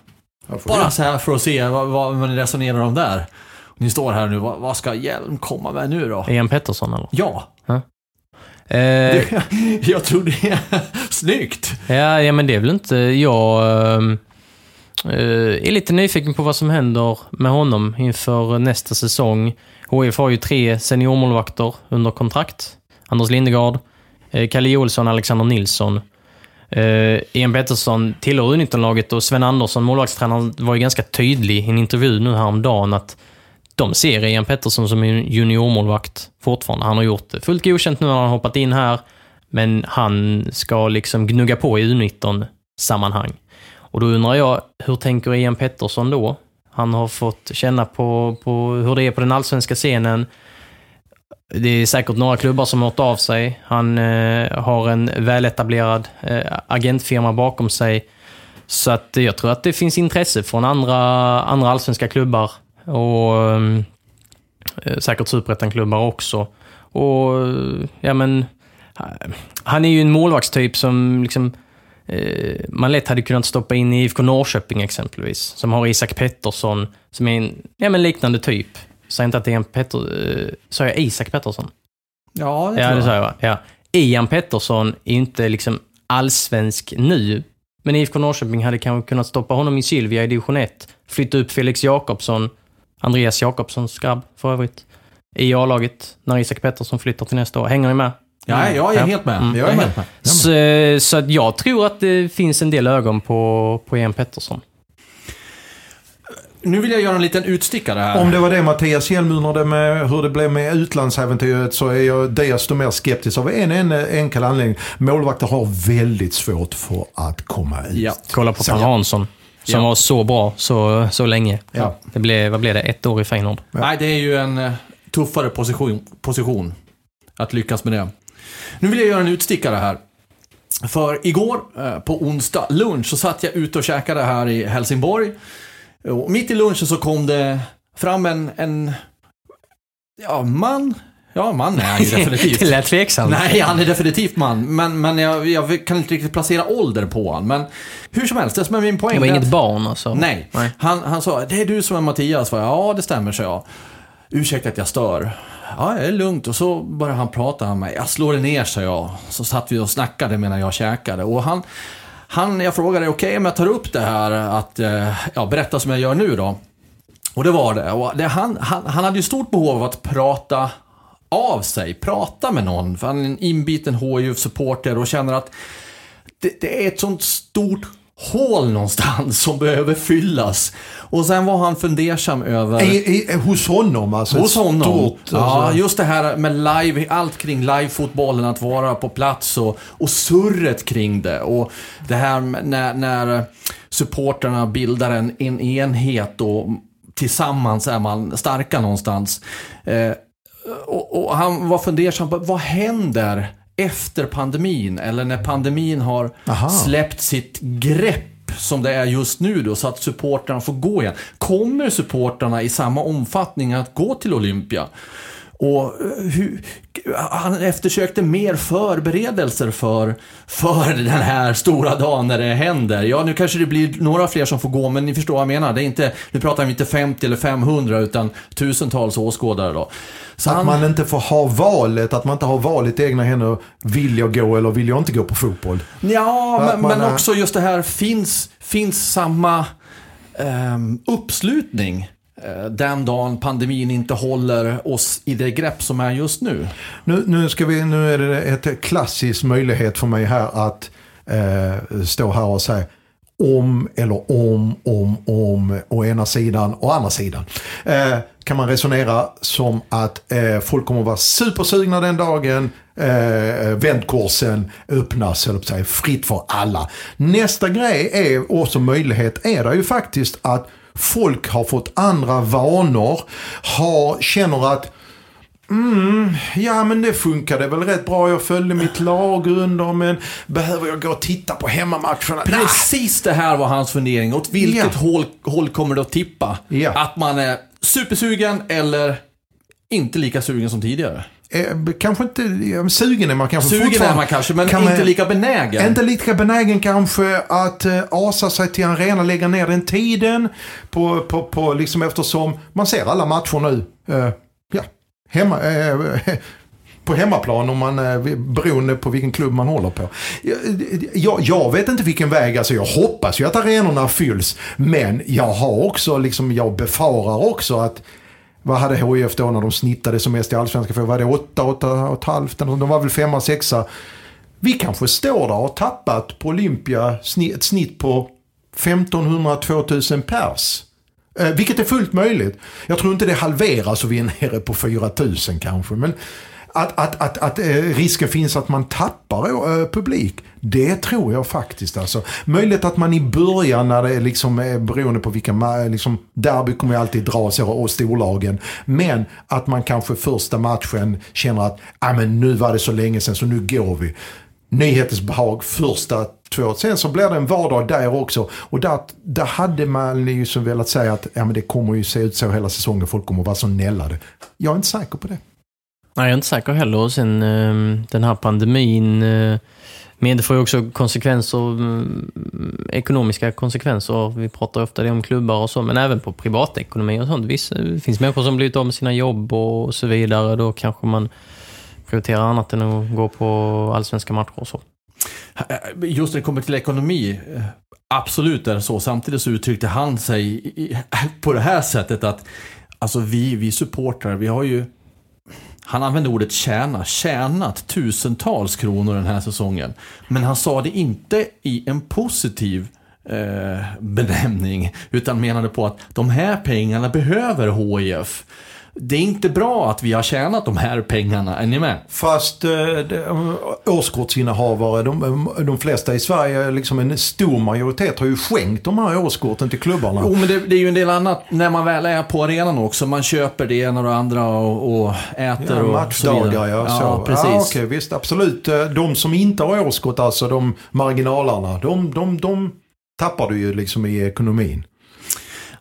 S1: Bara så här för att se vad, vad, vad ni resonerar om där. Ni står här nu, vad, vad ska Hjelm komma med nu då?
S3: Ian Pettersson eller?
S1: Ja,
S3: Eh,
S1: jag tror det är snyggt.
S3: Ja, ja, men det är väl inte... Jag ehm, eh, är lite nyfiken på vad som händer med honom inför nästa säsong. HIF har ju tre seniormålvakter under kontrakt. Anders Lindegard, eh, Kalle Olsson, Alexander Nilsson. Eh, Ian Pettersson tillhör U19-laget och Sven Andersson, målvaktstränaren, var ju ganska tydlig i en intervju nu häromdagen att de ser Ian Pettersson som en juniormålvakt fortfarande. Han har gjort det fullt godkänt nu när han hoppat in här. Men han ska liksom gnugga på i U19-sammanhang. Och då undrar jag, hur tänker Ian Pettersson då? Han har fått känna på, på hur det är på den allsvenska scenen. Det är säkert några klubbar som har hört av sig. Han eh, har en väletablerad eh, agentfirma bakom sig. Så att jag tror att det finns intresse från andra, andra allsvenska klubbar och eh, eh säkert superettan-klubbar också. Och ja men, eh, han är ju en målvaktstyp som liksom eh, man lätt hade kunnat stoppa in i IFK Norrköping exempelvis. Som har Isak Pettersson, som är en ja, men liknande typ. Säg inte att det är en Petter... Eh, sa jag Isak Pettersson?
S1: Ja, det
S3: Ja,
S1: tror
S3: det
S1: jag.
S3: sa jag va? Ja. Ian Pettersson är inte liksom allsvensk nu. Men IFK Norrköping hade kanske kunnat stoppa honom i Sylvia i division 1. Flytta upp Felix Jakobsson, Andreas Jakobssons grabb för övrigt, i A-laget när Isak Pettersson flyttar till nästa år. Hänger ni med?
S1: Ja, jag är
S3: Ja.
S1: helt med.
S3: Mm.
S1: Jag är helt med.
S3: Så, så jag tror att det finns en del ögon på, på Ian Pettersson.
S1: Nu vill jag göra en liten utstickare här.
S2: Om det var det Mattias Hjelm undrade med hur det blev med utlandsäventyret så är jag desto mer skeptisk av en, en enkel anledning. Målvakter har väldigt svårt för att komma ut.
S1: Ja.
S3: Kolla på Per Hansson, som
S1: Ja.
S3: var så bra så, så länge.
S2: Ja.
S3: Det blev, vad blev det? Ett år i Feyenoord.
S1: Nej, det är ju en eh, tuffare position, position att lyckas med det. Nu vill jag göra en utstickare här. För igår, eh, på onsdag lunch, så satt jag ute och käkade här i Helsingborg. Och mitt i lunchen så kom det fram en, en ja, man. Ja, man är han ju definitivt.
S3: det lät tveksamt.
S1: Nej, han är definitivt man. Men, men jag, jag kan inte riktigt placera ålder på honom. Men hur som helst, det som är min poäng.
S3: Det var inget
S1: att-
S3: barn alltså?
S1: Nej.
S3: Nej.
S1: Han, han sa, det är du som är Mattias. Va? Ja, det stämmer, så jag. Ursäkta att jag stör. Ja, det är lugnt. Och så började han prata med mig. Jag slår det ner, sa jag. Så satt vi och snackade medan jag käkade. Och han, han jag frågade, okej om jag tar upp det här att, eh, ja, berätta som jag gör nu då. Och det var det. Och det han, han, han hade ju stort behov av att prata av sig, prata med någon. För han är en inbiten HIF-supporter och känner att det, det är ett sånt stort hål någonstans som behöver fyllas. Och sen var han fundersam över...
S2: I, i, hos honom alltså?
S1: Hos honom.
S2: Stort,
S1: ja,
S2: alltså.
S1: just det här med live, allt kring livefotbollen, att vara på plats och, och surret kring det. Och det här när, när supporterna bildar en, en enhet och tillsammans är man starka någonstans. Eh, och, och han var fundersam på vad händer efter pandemin? Eller när pandemin har
S2: Aha.
S1: släppt sitt grepp som det är just nu då, så att supportrarna får gå igen. Kommer supportrarna i samma omfattning att gå till Olympia? Och eh, hur, han eftersökte mer förberedelser för, för den här stora dagen när det händer. Ja, nu kanske det blir några fler som får gå, men ni förstår vad jag menar. Det är inte, nu pratar vi inte 50 eller 500, utan tusentals åskådare då. Så
S2: Att
S1: han,
S2: man inte får ha valet, att man inte har valet i egna händer. Vill jag gå eller vill jag inte gå på fotboll?
S1: Ja, men, men
S2: är-
S1: också just det här, finns, finns samma ehm, uppslutning Eh, den dagen pandemin inte håller oss i det grepp som är just nu.
S2: Nu, nu, ska vi, nu är det ett klassisk möjlighet för mig här att eh, stå här och säga om eller om, om, om, å ena sidan och andra sidan. Eh, kan man resonera som att eh, folk kommer att vara supersugna den dagen eh, vändkorsen öppnas, eller säga, fritt för alla. Nästa grej är också möjlighet är det ju faktiskt att folk har fått andra vanor, har, känner att Mm, ja men det funkade väl rätt bra. Jag följde mitt lag under men behöver jag gå och titta på hemmamatcherna?
S1: Precis det här var hans fundering. Åt vilket
S2: Ja.
S1: håll, håll kommer det att tippa?
S2: Ja.
S1: Att man är supersugen eller inte lika sugen som tidigare?
S2: Eh, kanske inte, sugen är man kanske
S1: Sugen är man kanske, men
S2: Kan
S1: inte
S2: man-
S1: lika benägen.
S2: Inte lika benägen kanske att eh, asa sig till arena, lägga ner den tiden. På, på, på, liksom eftersom man ser alla matcher nu. Eh, ja, hemma, eh, på hemmaplan om man, beroende på vilken klubb man håller på. Jag, jag, jag vet inte vilken väg, alltså jag hoppas ju att arenorna fylls. Men jag har också, liksom, jag befarar också att vad hade HIF då när de snittade som mest i allsvenskan? För var det 8, 8 och ett halvt? De var väl femma, sexa. Vi kanske står där och har tappat på Olympia ett snitt på 1500-2000 pers. Eh, vilket är fullt möjligt. Jag tror inte det halveras och vi är nere på 4000 kanske. Men att, att, att, att eh, risken finns att man tappar eh, publik, det tror jag faktiskt. Alltså. Möjligt att man i början när det är liksom, eh, beroende på vilka, liksom, derby kommer ju alltid dra sig och storlagen. Men att man kanske första matchen känner att ah, men nu var det så länge sedan så nu går vi. Nyhetens behag första två. Sen så blir det en vardag där också. Och där, där hade man ju så velat säga att ja, men det kommer ju se ut så hela säsongen. Folk kommer vara så nällade. Jag är inte säker på det.
S3: Nej, jag är inte säker heller. Och sen ehm, den här pandemin, eh, men det får ju också konsekvenser, mm, ekonomiska konsekvenser. Vi pratar ofta det om klubbar och så, men även på privatekonomi och sånt. Visst, det finns människor som blivit av med sina jobb och så vidare. Då kanske man prioriterar annat än att gå på allsvenska matcher och så.
S1: Eh, just när det kommer till ekonomi, eh, absolut är det så. Samtidigt så uttryckte han sig på det här sättet att alltså vi, vi supportrar, vi har ju han använde ordet tjäna, tjänat tusentals kronor den här säsongen. Men han sa det inte i en positiv eh, benämning, utan menade på att de här pengarna behöver HIF. Det är inte bra att vi har tjänat de här pengarna, är ni med?
S2: Fast eh, det, årskortsinnehavare, de, de flesta i Sverige, liksom en stor majoritet har ju skänkt de här årskorten till klubbarna.
S1: Jo, men det, det är ju en del annat när man väl är på arenan också. Man köper det ena och det andra och, och äter
S2: Ja,
S1: och så vidare.
S2: ja. Så.
S1: Ja, precis.
S2: Ja, okej, visst, absolut. Eh, De som inte har årskort, alltså de marginalerna, de, de, de tappar du ju liksom i ekonomin.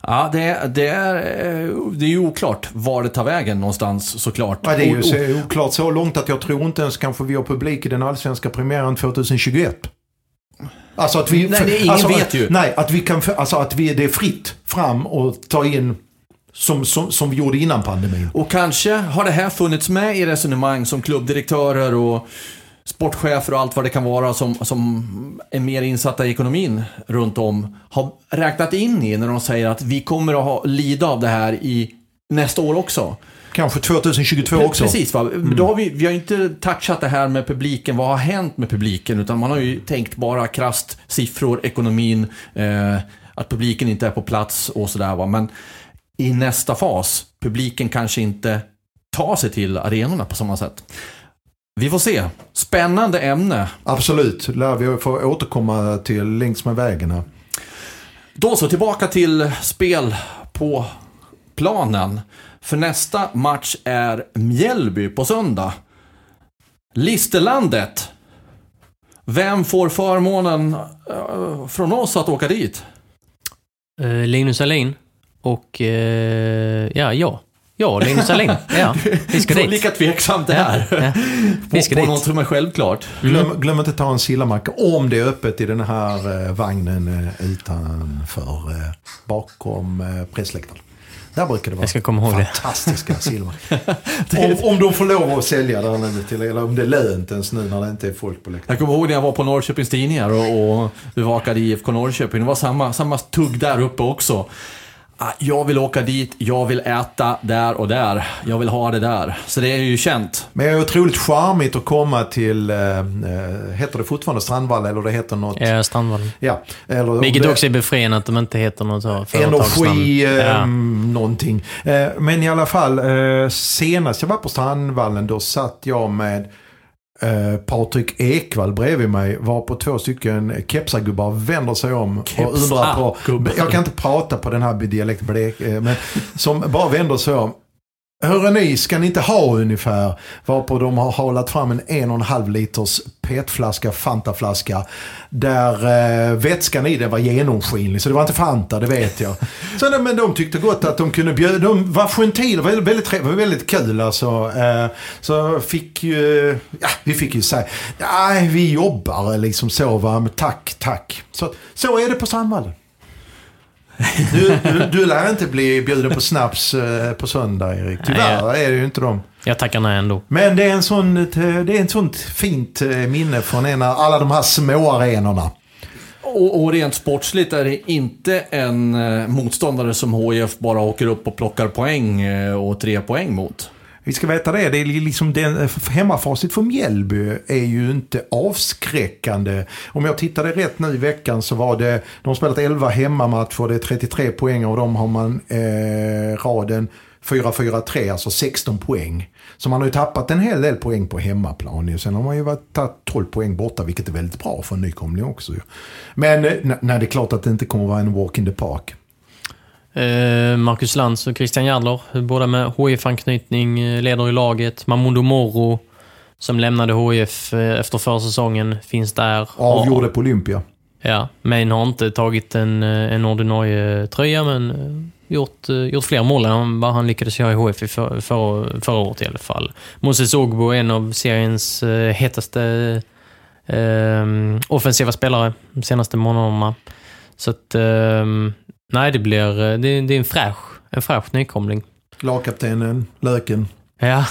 S1: Ja, det, det, är, eh, det är ju oklart var det tar vägen någonstans såklart.
S2: Ja, det är ju så, oklart så långt att jag tror inte ens kanske vi har publik i den allsvenska premiären 2021. Alltså att vi...
S1: Nej, är ingen
S2: alltså,
S1: vet ju.
S2: Nej, att vi kan... Alltså att vi, det är fritt fram och ta in som, som, som vi gjorde innan pandemin.
S1: Och kanske har det här funnits med i resonemang som klubbdirektörer och sportchefer och allt vad det kan vara som, som är mer insatta i ekonomin runt om har räknat in i när de säger att vi kommer att ha, lida av det här i nästa år också.
S2: Kanske 2022 också.
S1: Precis, va? Men Då har vi, vi har inte touchat det här med publiken, vad har hänt med publiken? Utan man har ju tänkt bara krasst siffror, ekonomin, eh, att publiken inte är på plats och sådär. Va? Men i nästa fas, publiken kanske inte tar sig till arenorna på samma sätt. Vi får se. Spännande ämne.
S2: Absolut, lär vi få återkomma till längs med vägen här.
S1: Då så, tillbaka till spel på planen. För nästa match är Mjällby på söndag. Listerlandet. Vem får förmånen eh, från oss att åka dit?
S3: Eh, Linus Alin och... Eh, ja, ja. Ja, Linus Alin. Ja, vi ska dit.
S1: Lika tveksamt det här.
S3: Ja, ska
S1: på, på något som är självklart.
S2: Glöm, glöm inte att ta en sillamacka om det är öppet i den här eh, vagnen eh, utanför, eh, bakom eh, pressläktaren. Där brukar det vara
S3: Jag ska komma ihåg det.
S2: fantastiska sillamackor. om, om de får lov att sälja där nu till eller om det är lönt ens nu när det inte är folk på läktaren.
S1: Jag kommer ihåg när jag var på Norrköpings Tidningar och, och bevakade IFK Norrköping. Det var samma, samma tugg där uppe också. Ah, Jag vill åka dit, jag vill äta där och där. Jag vill ha det där. Så det är ju känt.
S2: Men det är otroligt charmigt att komma till, eh, heter det fortfarande Strandvall eller det heter något?
S3: Eh, Strandvallen.
S2: Ja. Eller,
S3: Vilket också är befriande att de inte heter något.
S2: Energi, eh,
S3: Ja.
S2: någonting. Eh, men i alla fall, senast jag var på Strandvallen då satt jag med eh, Patrik Ekwall bredvid mig. Var på två stycken kepsargubbar vänder sig om och undrar på... Jag kan inte prata på den här dialekten, det, eh, men som bara vänder sig om. Hörrni, ni, ska ni inte ha ungefär? Varpå de har hållit fram en en och en halv liters petflaska, Fantaflaska. Där eh, vätskan i den var genomskinlig. Så det var inte Fanta, det vet jag. Så, nej, men de tyckte gott att de kunde bjuda. De var gentiler, det var väldigt, väldigt, väldigt kul alltså. Eh, så fick ju, ja, vi fick ju säga, nej vi jobbar liksom så va, men tack, tack. Så, så är det på Sandvallen. Du, du, du lär inte bli bjuden på snaps eh, på söndag Erik. Tyvärr är det ju inte de.
S3: Jag tackar nej ändå.
S2: Men det är en sån, det är ett sånt fint eh, minne från en av alla de här små arenorna.
S1: Och, och rent sportsligt är det inte en eh, motståndare som HIF bara åker upp och plockar poäng eh, och tre poäng mot.
S2: Vi ska veta det, det är liksom den, eh, hemmafacit för Mjällby är ju inte avskräckande. Om jag tittade rätt nu i veckan så var det, de har spelat 11 hemmamatcher, det är 33 poäng och de har man eh, raden 4-4-3, alltså 16 poäng. Så man har ju tappat en hel del poäng på hemmaplan. Sen har man ju tagit 12 poäng borta, vilket är väldigt bra för en nykomling också. Men eh, nej, nej, det är klart att det inte kommer att vara en walk in the park.
S3: Eh, Marcus Lantz och Christian Järdler, båda med HIF-anknytning, eh, leder i laget. Mamundo Moro, som lämnade HIF eh, efter försäsongen, finns där.
S2: Avgjorde på Olympia.
S3: Ja, Main har inte tagit en, en ordinarie tröja, men gjort, gjort fler mål än vad han lyckades göra i HIF i för, för, förra året i alla fall. Moses Ogbo är en av seriens hetaste eh, offensiva spelare de senaste månaderna. Så att, eh, nej, det blir eh, det, det är en fräsch, en fräsch nykomling.
S2: Lagkaptenen, Löken.
S3: Ja,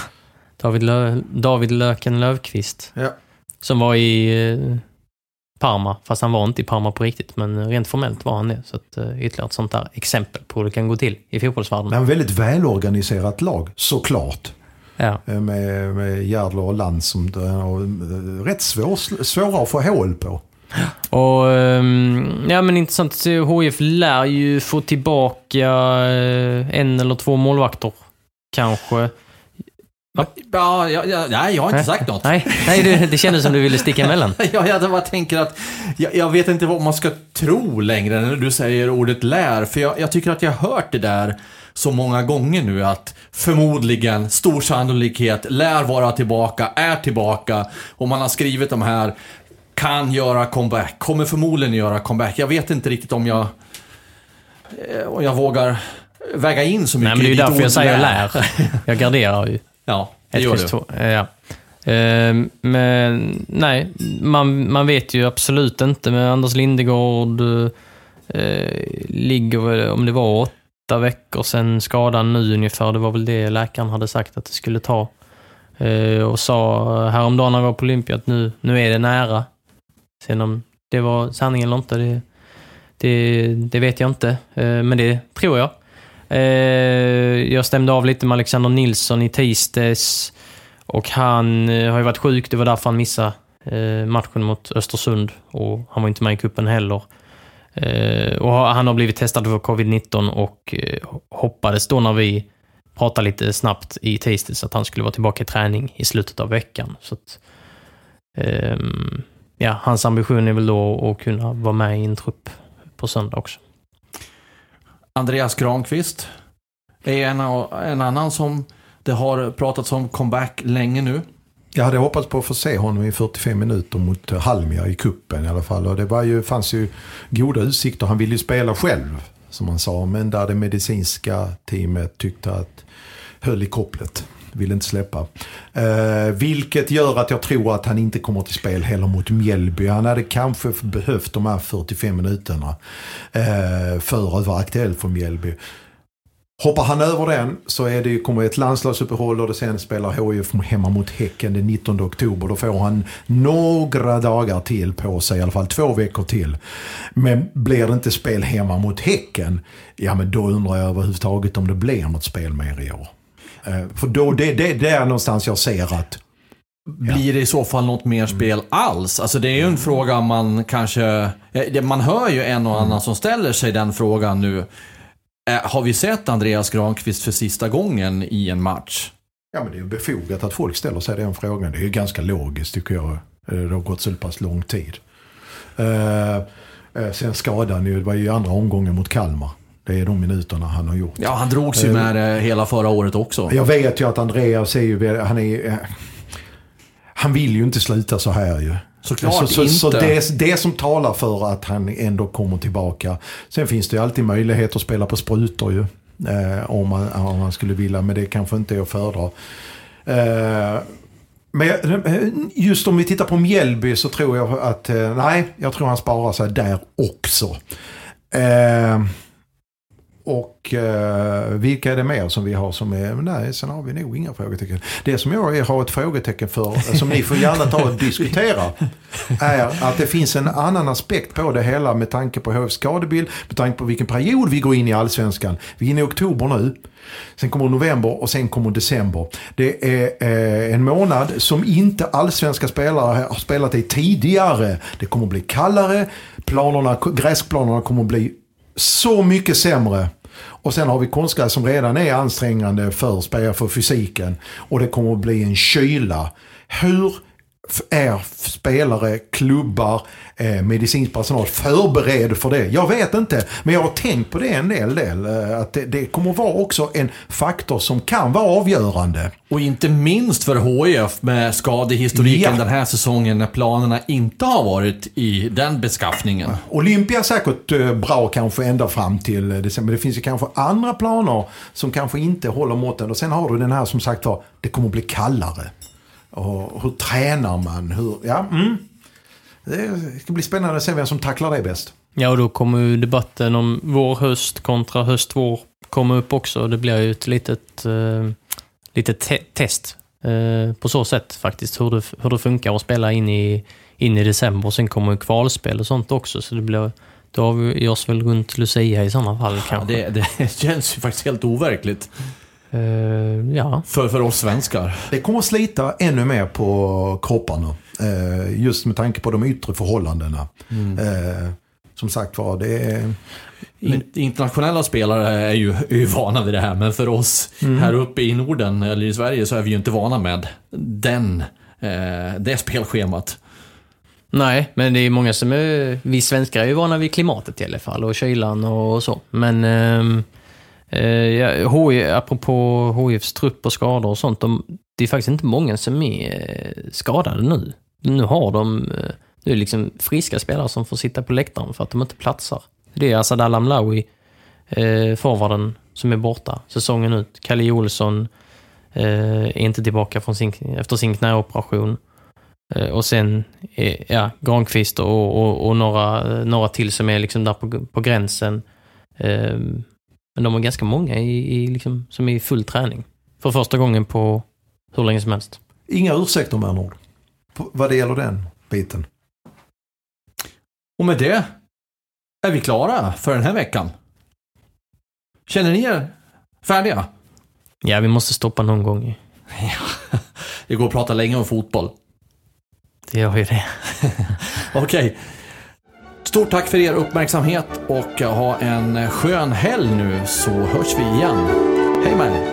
S3: David, Lö, David Löken Lövqvist.
S2: Ja.
S3: Som var i eh, Parma, fast han var inte i Parma på riktigt, men rent formellt var han det. Så att, eh, ytterligare ett sånt där exempel på hur det kan gå till i fotbollsvärlden.
S2: Men väldigt välorganiserat lag, såklart.
S3: Ja.
S2: Med, med Järdler och Land som och, rätt svår, svåra att få hål på.
S3: Och, ehm, ja men intressant. HIF lär ju få tillbaka eh, en eller två målvakter. Kanske.
S1: Ja, ja, ja, nej, jag har inte sagt något.
S3: Nej, nej det, det kändes som du ville sticka emellan.
S1: Ja, jag bara tänker att jag, jag vet inte vad man ska tro längre när du säger ordet lär. För jag, jag tycker att jag har hört det där så många gånger nu att förmodligen, stor sannolikhet, lär vara tillbaka, är tillbaka och man har skrivit de här kan göra comeback, kommer förmodligen göra comeback. Jag vet inte riktigt om jag eh, om jag vågar väga in så mycket
S3: Nej, men det är ju därför jag säger lär. Jag garderar ju.
S1: Ja, det
S3: Ett
S1: gör du.
S3: Eh, Ja. Ehm, Men nej, man, man vet ju absolut inte. Men Anders Lindegård eh, ligger, om det var åtta veckor sedan skadan nu ungefär. Det var väl det läkaren hade sagt att det skulle ta. Eh, och sa häromdagen när han var på Olympia att nu, nu är det nära. Sen om det var sanning eller inte, det, det, det vet jag inte. Eh, men det tror jag. Eh, jag stämde av lite med Alexander Nilsson i tisdags. Och han eh, har ju varit sjuk, det var därför han missade matchen mot Östersund. Och han var inte med i kuppen heller. Och han har blivit testad för covid-19 och hoppades då när vi pratade lite snabbt i tisdags att han skulle vara tillbaka i träning i slutet av veckan. Så att, um, ja, hans ambition är väl då att kunna vara med i en trupp på söndag också.
S1: Andreas Granqvist är en, en annan som det har pratats om comeback länge nu.
S2: Jag hade hoppats på att få se honom i 45 minuter mot Halmia i kuppen i alla fall. Och det var ju, fanns ju goda utsikter. Han ville ju spela själv, som han sa. Men där det medicinska teamet tyckte att höll i kopplet. Vill inte släppa. Eh, vilket gör att jag tror att han inte kommer till spel heller mot Mjällby. Han hade kanske behövt de här 45 minuterna eh, för att vara aktuell för Mjällby. Hoppar han över den så är det, kommer ett landslagsuppehåll och det sen spelar HIF hemma mot Häcken den 19 oktober. Då får han några dagar till på sig, i alla fall två veckor till. Men blir det inte spel hemma mot Häcken, ja men då undrar jag överhuvudtaget om det blir något spel mer i år. Eh, För då, det, det, det är någonstans jag ser att
S1: Blir det i så fall något mer spel alls? Alltså det är ju en fråga man kanske... eh, Man hör ju en och annan som ställer sig den frågan nu. Eh, Har vi sett Andreas Granqvist för sista gången i en match?
S2: Ja, men det är ju befogat att folk ställer sig den frågan. Det är ju ganska logiskt tycker jag. Det har gått så pass lång tid. Sen skadan det var ju andra omgången mot Kalmar. Det är de minuterna han har gjort.
S1: Ja, han drogs ju med det hela förra året också.
S2: Jag vet ju att Andreas är ju, han är... eh, Han vill ju inte sluta så här ju.
S1: Såklart
S2: så, så,
S1: inte.
S2: Så det, det som talar för att han ändå kommer tillbaka. Sen finns det ju alltid möjlighet att spela på sprutor ju. Eh, om, man, om man skulle vilja, men det kanske inte är att föredra. Eh, men jag- just om vi tittar på Mjällby så tror jag att, eh, nej, jag tror han sparar sig där också. Och eh, vilka är det mer som vi har som är, nej sen har vi nog inga frågetecken. Det som jag har ett frågetecken för, eh, som ni får gärna ta och diskutera, är att det finns en annan aspekt på det hela med tanke på HFs skadebild, med tanke på vilken period vi går in i allsvenskan. Vi är inne i oktober nu. Sen kommer november och sen kommer december. Det är eh, en månad som inte allsvenska spelare har spelat i tidigare. Det kommer bli kallare, planerna, gräsplanerna kommer att bli så mycket sämre. Och sen har vi konstgräs som redan är ansträngande för spelare för fysiken. Och det kommer att bli en kyla. Hur är spelare, klubbar, eh, medicinsk personal förberedd för det? Jag vet inte, men jag har tänkt på det en del. del eh, att det, det kommer vara också en faktor som kan vara avgörande.
S1: Och inte minst för HIF med skadehistoriken
S2: Ja.
S1: den här säsongen när planerna inte har varit i den beskaffningen.
S2: Olympia är säkert eh, bra kanske ända fram till eh, december. Det finns ju kanske andra planer som kanske inte håller måtten. Och sen har du den här som sagt var, det kommer bli kallare. Och hur tränar man? Hur, ja, mm. Det ska bli spännande att se vem som tacklar det bäst.
S3: Ja, och då kommer ju debatten om vår-höst kontra höst-vår komma upp också. Det blir ju ett litet, eh, litet te- test eh, på så sätt faktiskt. Hur det, hur det funkar att spela in i, in i december. Sen kommer ju kvalspel och sånt också. Så det blir, då har vi oss väl runt Lucia i sådana fall
S1: Ja,
S3: kanske.
S1: det, det känns ju faktiskt helt overkligt
S3: Eh, ja.
S1: för, för oss svenskar.
S2: Det kommer att slita ännu mer på kropparna. Eh, just med tanke på de yttre förhållandena. Eh, som sagt var, det är...
S1: In, internationella spelare är ju, är ju vana vid det här, men för oss här uppe i Norden, eller i Sverige, så är vi ju inte vana med den, det spelschemat.
S3: Nej, men det är många som är... Vi svenskar är ju vana vid klimatet i alla fall och kylan och så. Men ehm, eh, ja, HI, apropå HIFs trupp och skador och sånt. De, det är faktiskt inte många som är eh, skadade nu. Nu har de... nu Det är liksom friska spelare som får sitta på läktaren för att de inte platsar. Det är Asad Alamlawi, eh, forwarden, som är borta säsongen ut. Kalle Olsson eh, är inte tillbaka från sin, efter sin knäoperation. Eh, Och sen eh, ja, Granqvist och, och, och några, några till som är liksom där på, på gränsen. Eh, men de är ganska många i, i liksom, som är i full träning. För första gången på hur länge som helst.
S2: Inga ursäkter med andra ord. Vad det gäller den biten.
S1: Och med det är vi klara för den här veckan. Känner ni er färdiga?
S3: Ja, vi måste stoppa någon gång.
S1: Det går att prata länge om fotboll.
S3: Det gör ju det.
S1: Okej. Stort tack för er uppmärksamhet och ha en skön helg nu så hörs vi igen. Hej med er.